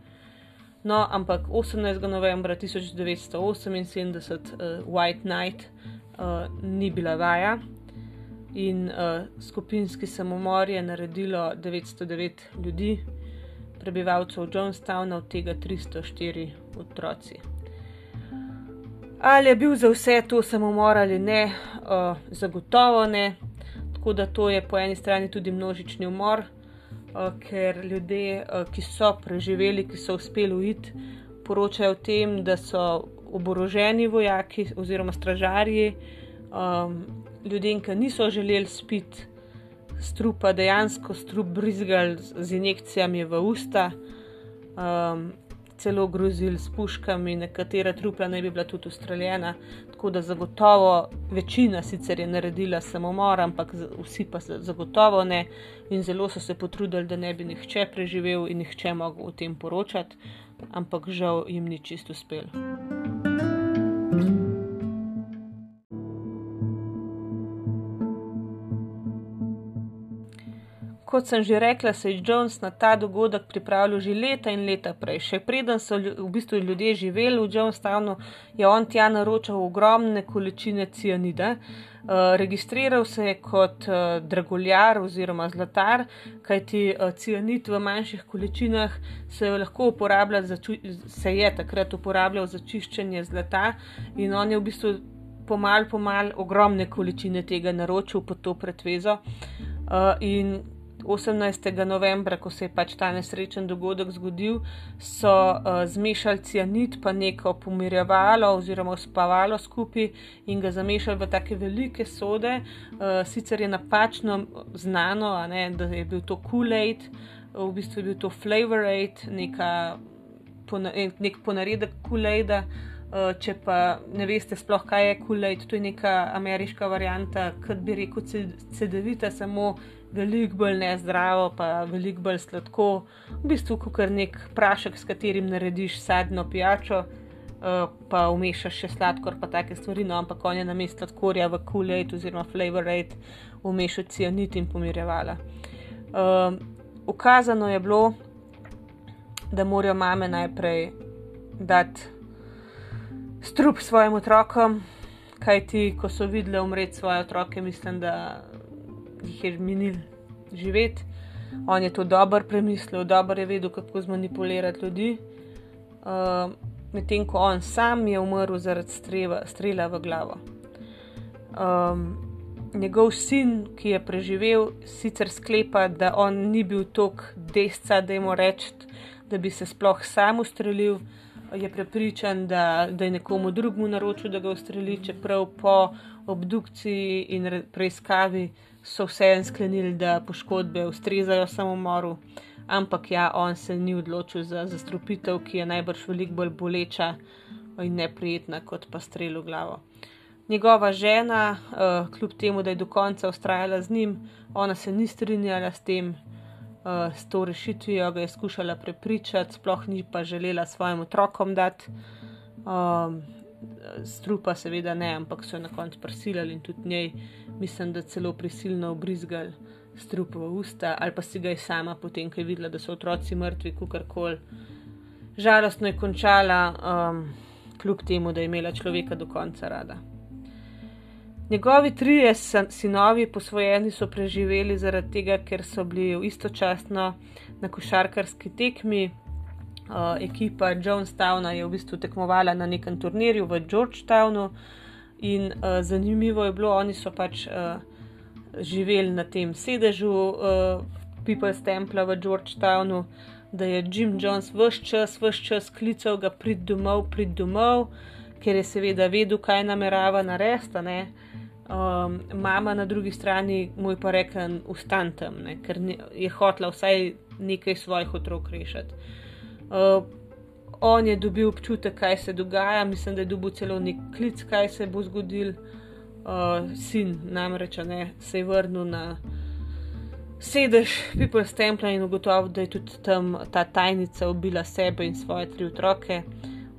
No, ampak 18. novembra 1978, uh, White Night, uh, ni bila vaja, in uh, skupinski samomor je naredilo 909 ljudi, prebivalcev Jonestowna, od tega 304 otroci. Ali je bil za vse to samomor ali ne, uh, zagotovo ne. Tako da to je po eni strani tudi množični umor, uh, ker ljudje, uh, ki so preživeli, ki so uspeli uiti, poročajo o tem, da so oboroženi vojaki oziroma stražarji. Um, ljudem, ki niso želeli spiti strupa, dejansko strup brizgali z injekcijami v usta, um, celo grozili s puškami, nekatera trupla naj bi bila tudi ustreljena. Tako da zagotovo večina sicer je naredila samomor, ampak vsi pa zagotovo ne. In zelo so se potrudili, da ne bi nihče preživel in nihče mogel o tem poročati, ampak žal jim ni čisto uspelo. Kot sem že rekla, se je Jones na ta dogodek pripravljal že leta in leta prej. Še preden so v bistvu ljudje živeli v Jonestownu, je on tja naročal ogromne količine cianida. Uh, registriral se je kot uh, draguljar oziroma zlatar, kajti uh, cianid v manjših količinah se je lahko uporabljal, se je takrat uporabljal za čiščenje zlata in on je v bistvu pomal, pomal ogromne količine tega naročil pod to pretvezo. Uh, 18. novembra, ko se je pač ta nesrečen dogodek zgodil, so uh, zmešali cianid, pa neko pomirjevalo oziroma spavalo skupaj in ga zamešali v take velike sode. Uh, sicer je napačno znano, ne, da je bil to Kool-Aid, v bistvu je bil to Flavor Aid, neka, pona, nek ponaredek Kool-Aida. Uh, če pa ne veste, sploh kaj je Kool-Aid, to je neka ameriška varianta, kot bi rekel, CD-vita, samo veliko bolj nezdravo, pa veliko bolj sladko, v bistvu kot nek prašek, s katerim narediš sadno pijačo, uh, pa umešaš še sladkor, pa take stvari. No, ampak on je na mestu sladkorja v Kool-Aid oziroma Flavor Aid umešal cianit in pomirjevala. Uh, ukazano je bilo, da morajo mame najprej dati strup svojim otrokom. Kaj ti, ko so videli umreti svoje otroke, mislim, da jih je minil živeti. On je to dobro premislil, dobro je vedel, kako zmanipulirati ljudi. Uh, Medtem ko on sam je umrl zaradi streva, strela v glavo. Um, njegov sin, ki je preživel, sicer sklepa, da on ni bil tako desca, da jim reče, da bi se sploh sam ustrelil. je prepričan, da, da je nekomu drugemu naročil, da ga ustreli, čeprav po obdukciji in preiskavi so vseeno sklenili, da poškodbe ustrezajo samomoru. Ampak ja, on se ni odločil za zastrupitev, ki je najbrž veliko bolj boleča in neprijetna kot pa strel v glavo. Njegova žena, uh, kljub temu, da je do konca ustrajala z njim, ona se ni strinjala s tem, uh, s to rešitvijo, ga je skušala prepričati, sploh ni pa želela svojim otrokom dati. Um, strupa, seveda ne, ampak so jo na koncu prisilili in tudi njej, mislim, da celo prisilno obrizgali strup v usta, ali pa si ga je sama, potem, ko je videla, da so otroci mrtvi, kukorkoli. Žalostno je končala, um, kljub temu, da je imela človeka do konca rada. Njegovi trije sinovi posvojeni so preživeli zaradi tega, ker so bili istočasno na košarkarski tekmi. Uh, ekipa Jonestowna je v bistvu tekmovala na nekem turnirju v Georgetownu in uh, zanimivo je bilo, oni so pač uh, živeli na tem sedežu uh, People's Temple v Georgetownu, da je Jim Jones vse čas, vse čas klical ga prid domov, prid domov, ker je seveda vedel, kaj namerava narediti. Um, mama na drugi strani mu je pa rekla, ustan tam, ne, ker je hotela vsaj nekaj svojih otrok rešiti. Uh, on je dobil občutek, kaj se dogaja, mislim, da je dobil celo nek klic, kaj se bo zgodil. Uh, sin namreč ne, se je vrnil na sedež People's Temple in ugotovil, da je tudi tam ta tajnica ubila sebe in svoje tri otroke.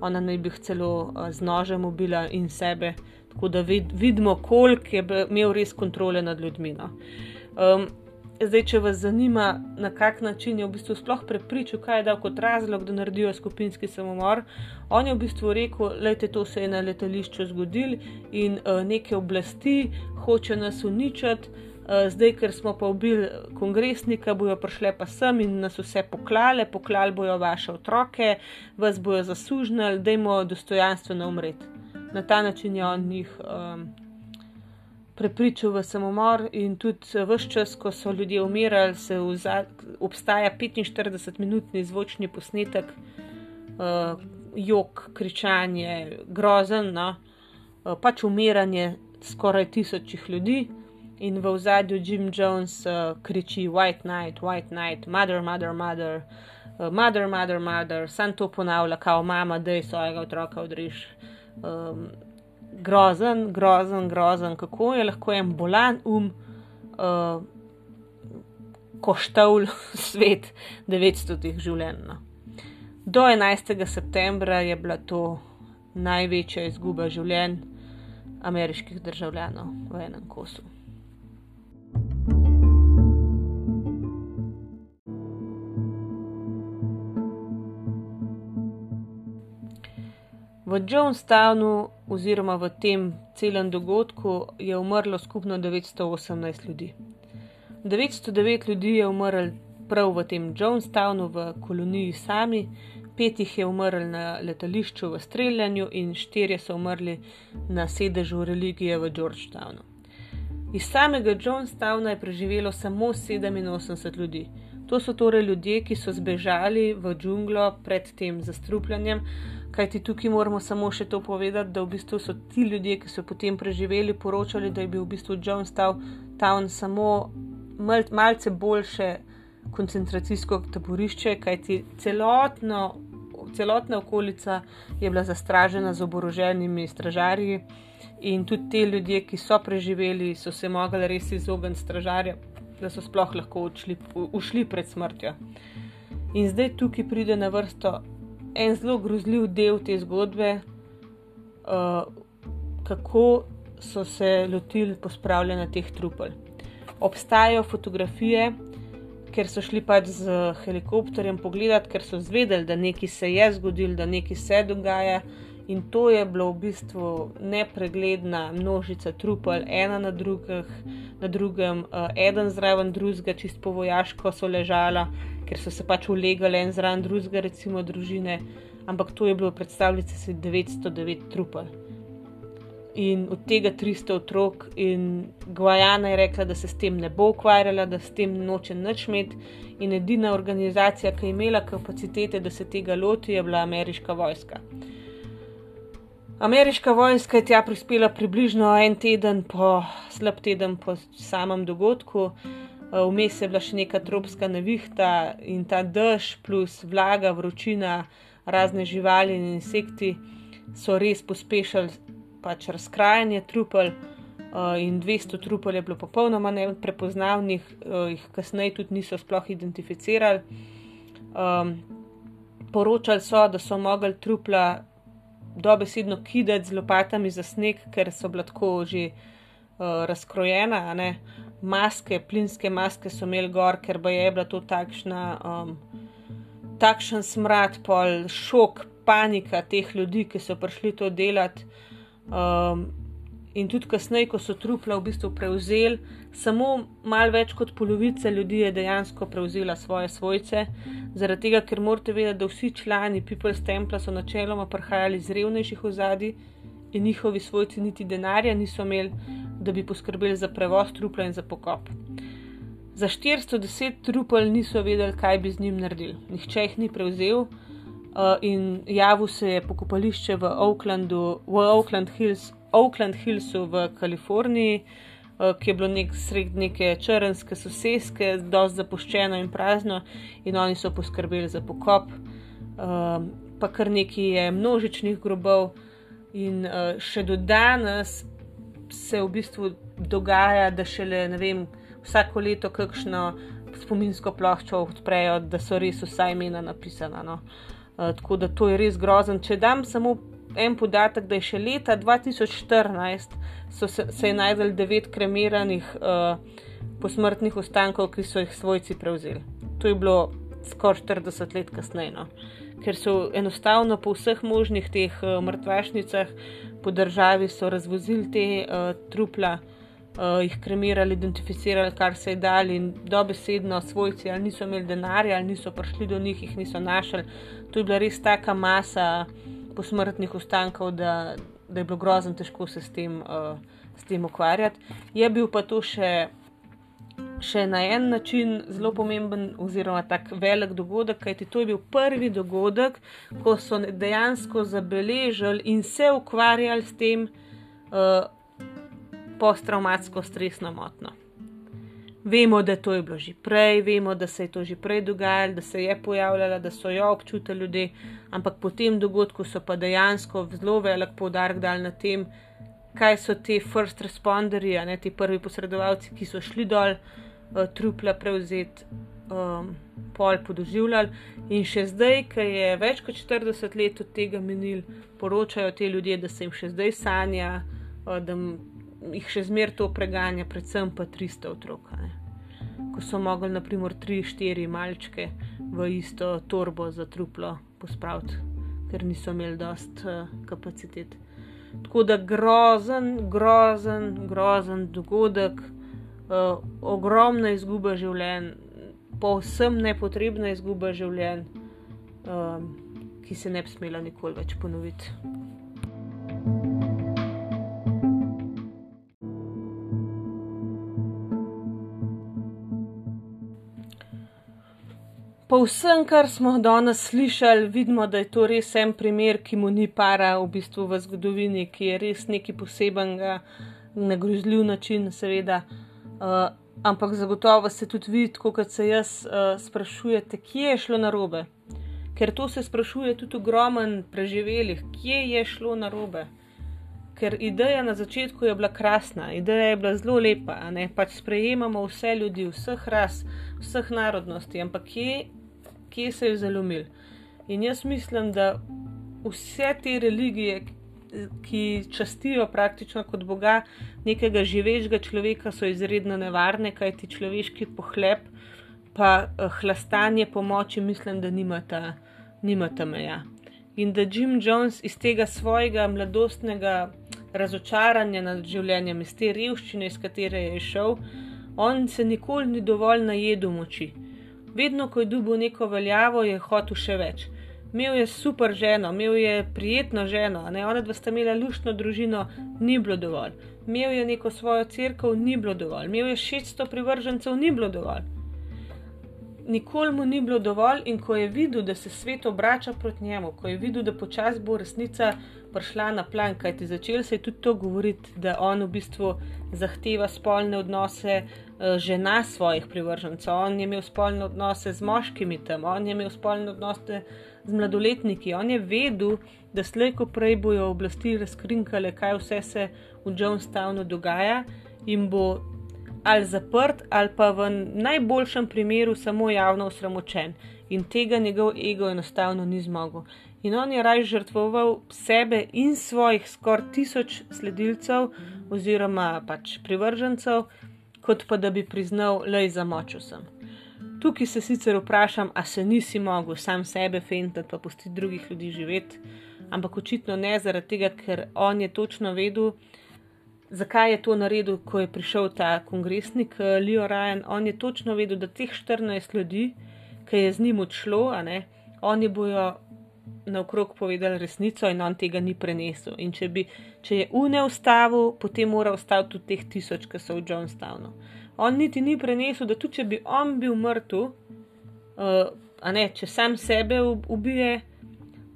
Ona naj bi jih celo uh, z nožem ubila in sebe. Tako da vid, vidimo, koliko je imel res kontrole nad ljudmi. No. Um, zdaj, če vas zanima, na kak način je v bistvu sploh prepričal, kaj je dal kot razlog, da naredijo skupinski samomor, on je v bistvu rekel, je to se je na letališču zgodil in uh, neke oblasti hoče nas uničiti. Uh, zdaj, ker smo pa ubili kongresnika, bojo prišle pa sem in nas vse poklale, poklali bojo vaše otroke, vas bojo zasužnili, da jim dostojanstveno umreti na ta način je on jih um, prepričal v samomor, in tudi vse čas, ko so ljudje umirali, se obstaja 45-minutni zvočni posnetek, uh, jog, kričanje, grozen, no? uh, pač umiranje skoraj tisočih ljudi. In v zadju Jim Jones uh, kriči: White Knight, White Knight, Mother, Mother, Mother, uh, Mother, Mother, Mother, sam to ponavlja, kao mama, da je svojega otroka odriš um, grozen, grozen, grozen, kako je lahko en bolan um uh, koštavl *laughs* svet 900 življenj. No. Do 11. septembra je bila to največja izguba življenj ameriških državljanov v enem kosu. V Jonestownu, oziroma v tem celem dogodku, je umrlo skupno 918 ljudi. 909 ljudi je umrlo prav v tem Jonestownu, v koloniji sami, pet jih je umrlo na letališču v streljanju in štirje so umrli na sedežu religije v Georgetownu. Iz samega Jonestowna je preživelo samo 87 ljudi. To so torej ljudje, ki so zbežali v džunglo pred tem zastrupljanjem, Kaj ti tukaj moramo samo še to povedati, da v bistvu so ti ljudje, ki so potem preživeli, poročali, da je bil v bistvu Jonestown samo mal, malce boljše koncentracijsko taborišče, kaj ti celotno, celotna okolica je bila zastražena z oboroženimi stražarji in tudi te ljudje, ki so preživeli, so se mogli res izogniti stražarjem, da so sploh lahko ušli, ušli pred smrtjo. In zdaj tukaj pride na vrsto en zelo grozljiv del te zgodbe, uh, kako so se lotili pospravljanja teh trupel. Obstajajo fotografije, ker so šli pač z helikopterjem pogledat, ker so zvedeli, da nekaj se je zgodilo, da nekaj se dogaja. In to je bilo v bistvu nepregledna množica trupel, ena na, drugih, na drugem, uh, eden zraven drugega, čist po vojaško so ležala, ker so se pač ulegali en zraven drugega, recimo družine, ampak to je bilo predstavljati se 909 trupel. in od tega 300 otrok. In Gvajana je rekla, da se s tem ne bo ukvarjala, da s tem noče nič imeti. In edina organizacija, ki je imela kapacitete, da se tega loti, je bila ameriška vojska. Ameriška vojska je tja prispela približno en teden, po, slab teden po samem dogodku. Vmes je bila še neka tropska nevihta in ta dež, plus vlaga, vročina, razne živali in insekti so res pospešili pač razkrajanje trupel. Uh, in 200 trupel je bilo popolnoma neprepoznavnih, uh, jih kasneje tudi niso sploh identificirali. Um, poročali so, da so mogli trupla dobesedno kidati z lopatami za sneg, ker so bila tako že uh, razkrojena. Maske, plinske maske so imeli gor, ker je bila to takšna, um, takšen smrad, pol šok, panika teh ljudi, ki so prišli to delati. Um, in tudi kasneje, ko so trupla v bistvu prevzeli, samo malo več kot polovica ljudi je dejansko prevzela svoje svojce, zaradi tega, ker morate vedeti, da vsi člani People's Temple so načeloma prihajali iz revnejših ozadij in njihovi svojci niti denarja niso imeli, da bi poskrbeli za prevoz trupla in za pokop. Za 410 trupel niso vedeli, kaj bi z njim naredili. Nihče jih ni prevzel, uh, in javil se je pokopališče v Oaklandu, v Oakland Hills, Oakland Hillsu v Kaliforniji, uh, ki je bilo nek sred neke črnske soseske, dosti zapuščeno in prazno, in oni so poskrbeli za pokop. Uh, pa kar nekaj je množičnih grobov, in uh, še do danes se v bistvu dogaja, da šele ne vem. Vsako leto kakšno spominsko ploščo odprejo, da so res vsa imena napisana. No. Uh, Eh, tako da to je res grozen. Če dam samo en podatek, da je še leta 2014 se, se je najdel devet kremiranih uh, posmrtnih ostankov, ki so jih svojci prevzeli. To je bilo skoraj 40 let kasneje. No. Ker so enostavno po vseh možnih teh uh, mrtvašnicah po državi razvozili te uh, trupla uh, jih kremirali, identificirali, kar se je dal, in dobesedno svojci ali niso imeli denarja, ali niso prišli do njih, jih niso našli. To je bila res taka masa posmrtnih ostankov, da, da je bilo grozno težko se s tem, uh, s tem ukvarjati. Je bil pa to še. Še na en način zelo pomemben, oziroma tako velik dogodek, kajti to je bil prvi dogodek, ko so dejansko zabeležili in se ukvarjali s tem, uh, posttraumatsko stresno motno. Vemo, da to je bilo že prej, vemo, da se je to že prej dogajalo, da se je pojavljala, da so jo občutili ljudje, ampak po tem dogodku so pa dejansko zelo velik poudarek dal na tem, kaj so ti first responderji, ne ti prvi posredovalci, ki so šli dol, uh, trupla prevzeti, um, pol podoživljali. In še zdaj, ki je več kot 40 let od tega minil, poročajo te ljudje, da se jim še zdaj sanja, uh, da jih še zmeraj to preganja, predvsem pa 300 otrok. Ne. Ko so mogli, naprimer, 3-4 malčke v isto torbo za truplo pospraviti, ker niso imeli dost uh, kapacitet. Tako da grozen, grozen, grozen dogodek, uh, ogromna izguba življenj, povsem nepotrebna izguba življenj, uh, ki se ne bi smela nikoli več ponoviti. Po vsem, kar smo danes slišali, vidimo, da je to res en primer, ki mu ni para v bistvu v zgodovini, ki je res nekaj posebenega, na grozljiv način, seveda. Uh, ampak zagotovo se tudi vidi, kot se jaz uh, sprašujete, kje je šlo narobe. Ker to se sprašuje tudi ogromen preživelih, kje je šlo narobe. Ker ideja na začetku je bila krasna, ideja je bila zelo lepa, pač sprejemamo vse ljudi, vseh ras, vseh narodnosti, ampak kje kje se je zalomil. In jaz mislim, da vse te religije, ki častijo praktično kot Boga nekega živečega človeka, so izredno nevarne, kajti človeški pohlep, pa eh, hlastanje pomoči, mislim, da nimata, nimata meja. In da Jim Jones iz tega svojega mladostnega razočaranja nad življenjem, iz te revščine, iz katere je šel, on se nikoli ni dovolj najedel moči. Vedno, ko je dobil neko veljavo, je hotel še več. Imel je super ženo, imel je prijetno ženo, ne ona dva sta imela luštno družino, ni bilo dovolj. Imel je neko svojo crkvo, ni bilo dovolj. Imel je 600 privržencev, ni bilo dovolj nikoli mu ni bilo dovolj, in ko je videl, da se svet obrača proti njemu, ko je videl, da počasi bo resnica prišla na plan, kajti začel se je tudi to govoriti, da on v bistvu zahteva spolne odnose žena svojih privržencev, on je imel spolne odnose z moškimi tam, on je imel spolne odnose z mladoletniki, on je vedel, da slejko prej bojo oblasti razkrinkale, kaj vse se v Jonestownu dogaja in bo ali zaprt, ali pa v najboljšem primeru samo javno osramočen. In tega njegov ego enostavno ni zmogel. In on je raj žrtvoval sebe in svojih skoraj tisoč sledilcev, oziroma pač privržencev, kot pa da bi priznal, le za moč sem. Tukaj se sicer vprašam, a se nisi mogel sam sebe fentati, pa pustiti drugih ljudi živeti, ampak očitno ne zaradi tega, ker on je točno vedel, zakaj je to naredil, ko je prišel ta kongresnik eh, Leo Ryan. On je točno vedel, da teh 14 ljudi, ki je z njim odšlo, ne, oni bojo naokrog povedali resnico in on tega ni prenesel. In če, bi, če je une ustavil, potem mora ustaviti tudi teh tisoč, ki so v Johnstownu. On niti ni prenesel, da tudi če bi on bil mrtev, uh, ne, če sam sebe ubije,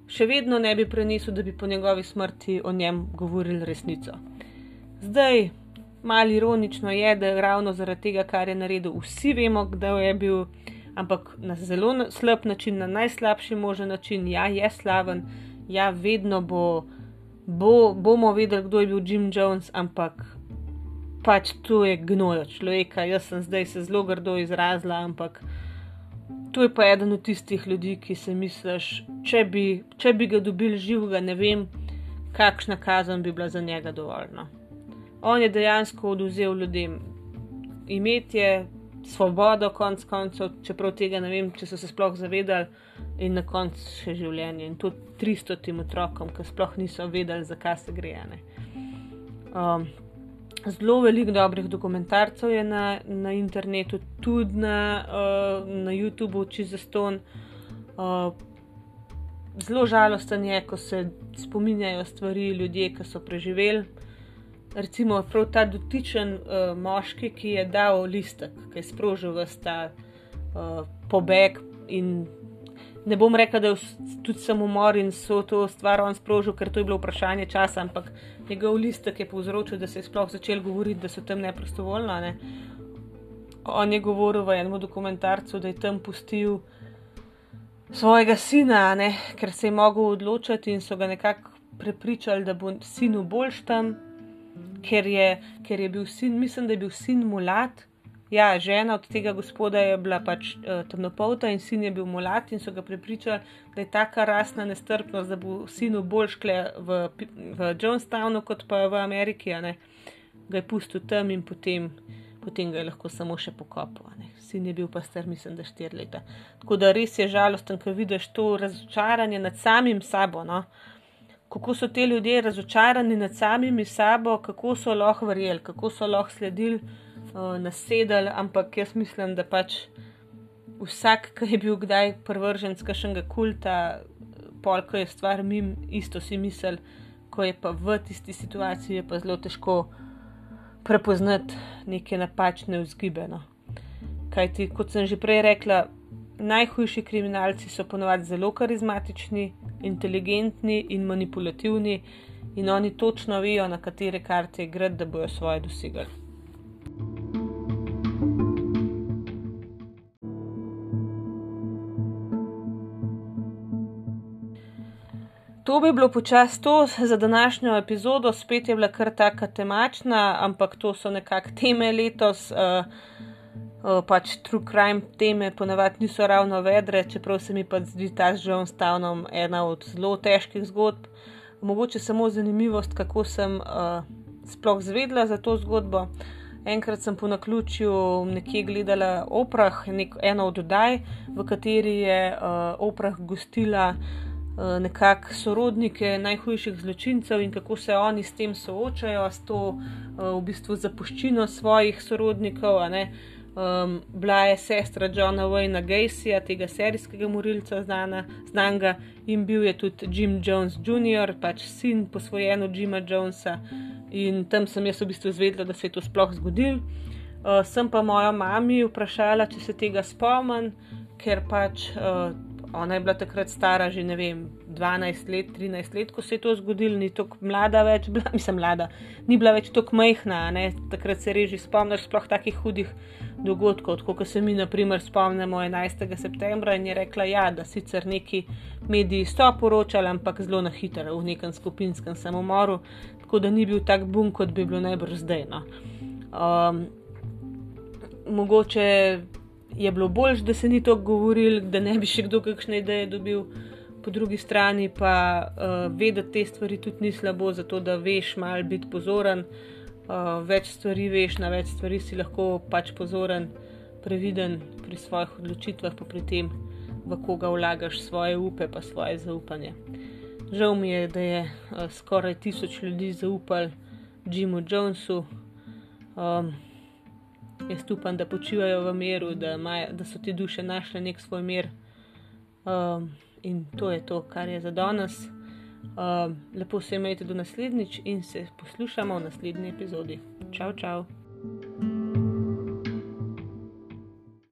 še vedno ne bi prenesel, da bi po njegovi smrti o njem govorili resnico. Zdaj, malo ironično je, da ravno zaradi tega, kar je naredil, vsi vemo, kdo je bil, ampak na zelo slab način, na najslabši možen način. Ja, je slaven, ja, vedno bo, bo, bomo vedeli, kdo je bil Jim Jones, ampak pač to je gnojo človeka. Jaz sem zdaj se zelo grdo izrazila, ampak. To je pa eden od tistih ljudi, ki si misliš, če bi, če bi ga dobili živega, ne vem, kakšna kazen bi bila za njega dovoljna. On je dejansko oduzel ljudem imetje, svobodo, konc koncev, čeprav tega ne vem, če so se sploh zavedali, in na koncu še življenje. In to 300 tim otrokom, ki sploh niso vedeli, zakaj se gre. Um, zelo veliko dobrih dokumentarcev je na, na internetu, tudi na, uh, na YouTubu, če za ston. Uh, zelo žalosten je, ko se spominjajo stvari ljudje, ki so preživeli recimo prav ta dotičen uh, moški, ki je dal listek, ki je sprožil vsta uh, pobeg. Ne bom rekel, da je tudi samomor in so to stvar on sprožil, ker to je bilo vprašanje časa, ampak njegov listek je povzročil, da se je sploh začel govoriti, da so tam neprostovoljno. Ne? On je govoril v enem dokumentarcu, da je tam pustil svojega sina, ne? ker se je mogel odločiti in so ga nekako prepričali, da bo sinu boljš tam ker je, ker je bil sin, mislim, da je bil sin mulat. Ja, žena od tega gospoda je bila pač uh, temnopolta in sin je bil mulat in so ga prepričali, da je taka rasna nestrpnost, da bo sinu bolj škle v, v Johnstownu kot pa v Ameriki. Ga je pustil tam in potem, potem ga je lahko samo še pokopal. Sin je bil pa star, mislim, da štiri leta. Tako da res je žalosten, ko vidiš to razočaranje nad samim sabo. No? Uh, kako so ti ljudje razočarani nad samimi sabo, kako so lahko verjeli, kako so lahko sledili, uh, nasedali. Ampak jaz mislim, da pač vsak, ki je bil kdaj prvržen z kašnega kulta, polk je stvar mim, isto si misel, ko je pa v tisti situaciji, je pa zelo težko prepoznati neke napačne vzgibe. No. Kaj ti, kot sem že prej rekla, najhujši kriminalci so ponovadi zelo karizmatični, inteligentni in manipulativni, in oni točno vejo, na katere karte igrati, da bojo svoje dosegli. To bi bilo počasi to za današnjo epizodo, spet je bila kar taka temačna, ampak to so nekakšne teme letos. Uh, pač true crime teme ponavadi niso ravno vedre, čeprav se mi pa zdi ta z Johnstownom ena od zelo težkih zgodb. Mogoče samo zanimivost, kako sem uh, sploh zvedla za to zgodbo. Enkrat sem po naključju nekje gledala oprah, nek, eno od oddaj, v kateri je uh, oprah gostila uh, nekako sorodnike najhujših zločincev in kako se oni s tem soočajo, s to uh, v bistvu zapuščino svojih sorodnikov. Uh, Um, bila je sestra Johna Wayna Gacyja, tega serijskega morilca znana, znanga, in bil je tudi Jim Jones Jr., pač sin posvojen od Jima Jonesa. In tam sem jaz v bistvu izvedela, da se je to sploh zgodilo. Uh, sem pa mojo mami vprašala, če se tega spomnim, ker pač uh, ona je bila takrat stara že ne vem, 12 let, 13 let, ko se je to zgodilo, ni tako mlada več, bila, *laughs* mislim, mlada, ni bila več tako majhna, ne? takrat se reži spomniš sploh takih hudih dogodkov, kot se mi, na primer, spomnimo 11. septembra in je rekla, ja, da sicer neki mediji so poročali, ampak zelo na hitro, v nekem skupinskem samomoru, tako da ni bil tak bum, kot bi bilo najbrž zdaj. No. Um, mogoče je bilo bolj, da se ni to govoril, da ne bi še kdo kakšne ideje dobil. Po drugi strani pa uh, vedeti te stvari tudi ni slabo, zato da veš, malo biti pozoren. Uh, več stvari veš, na več stvari si lahko pač pozoren, previden pri svojih odločitvah, pa pri tem, v koga vlagaš svoje upe, pa svoje zaupanje. Žal mi je, da je uh, skoraj tisoč ljudi zaupal Jimu Jonesu. Um, Jaz upam, da počivajo v miru, da, da so ti duše našle nek svoj mir. Um, in to je to, kar je za danes. Um, lepo se imejte do naslednjič in se poslušamo v naslednji epizodi. Čau, čau!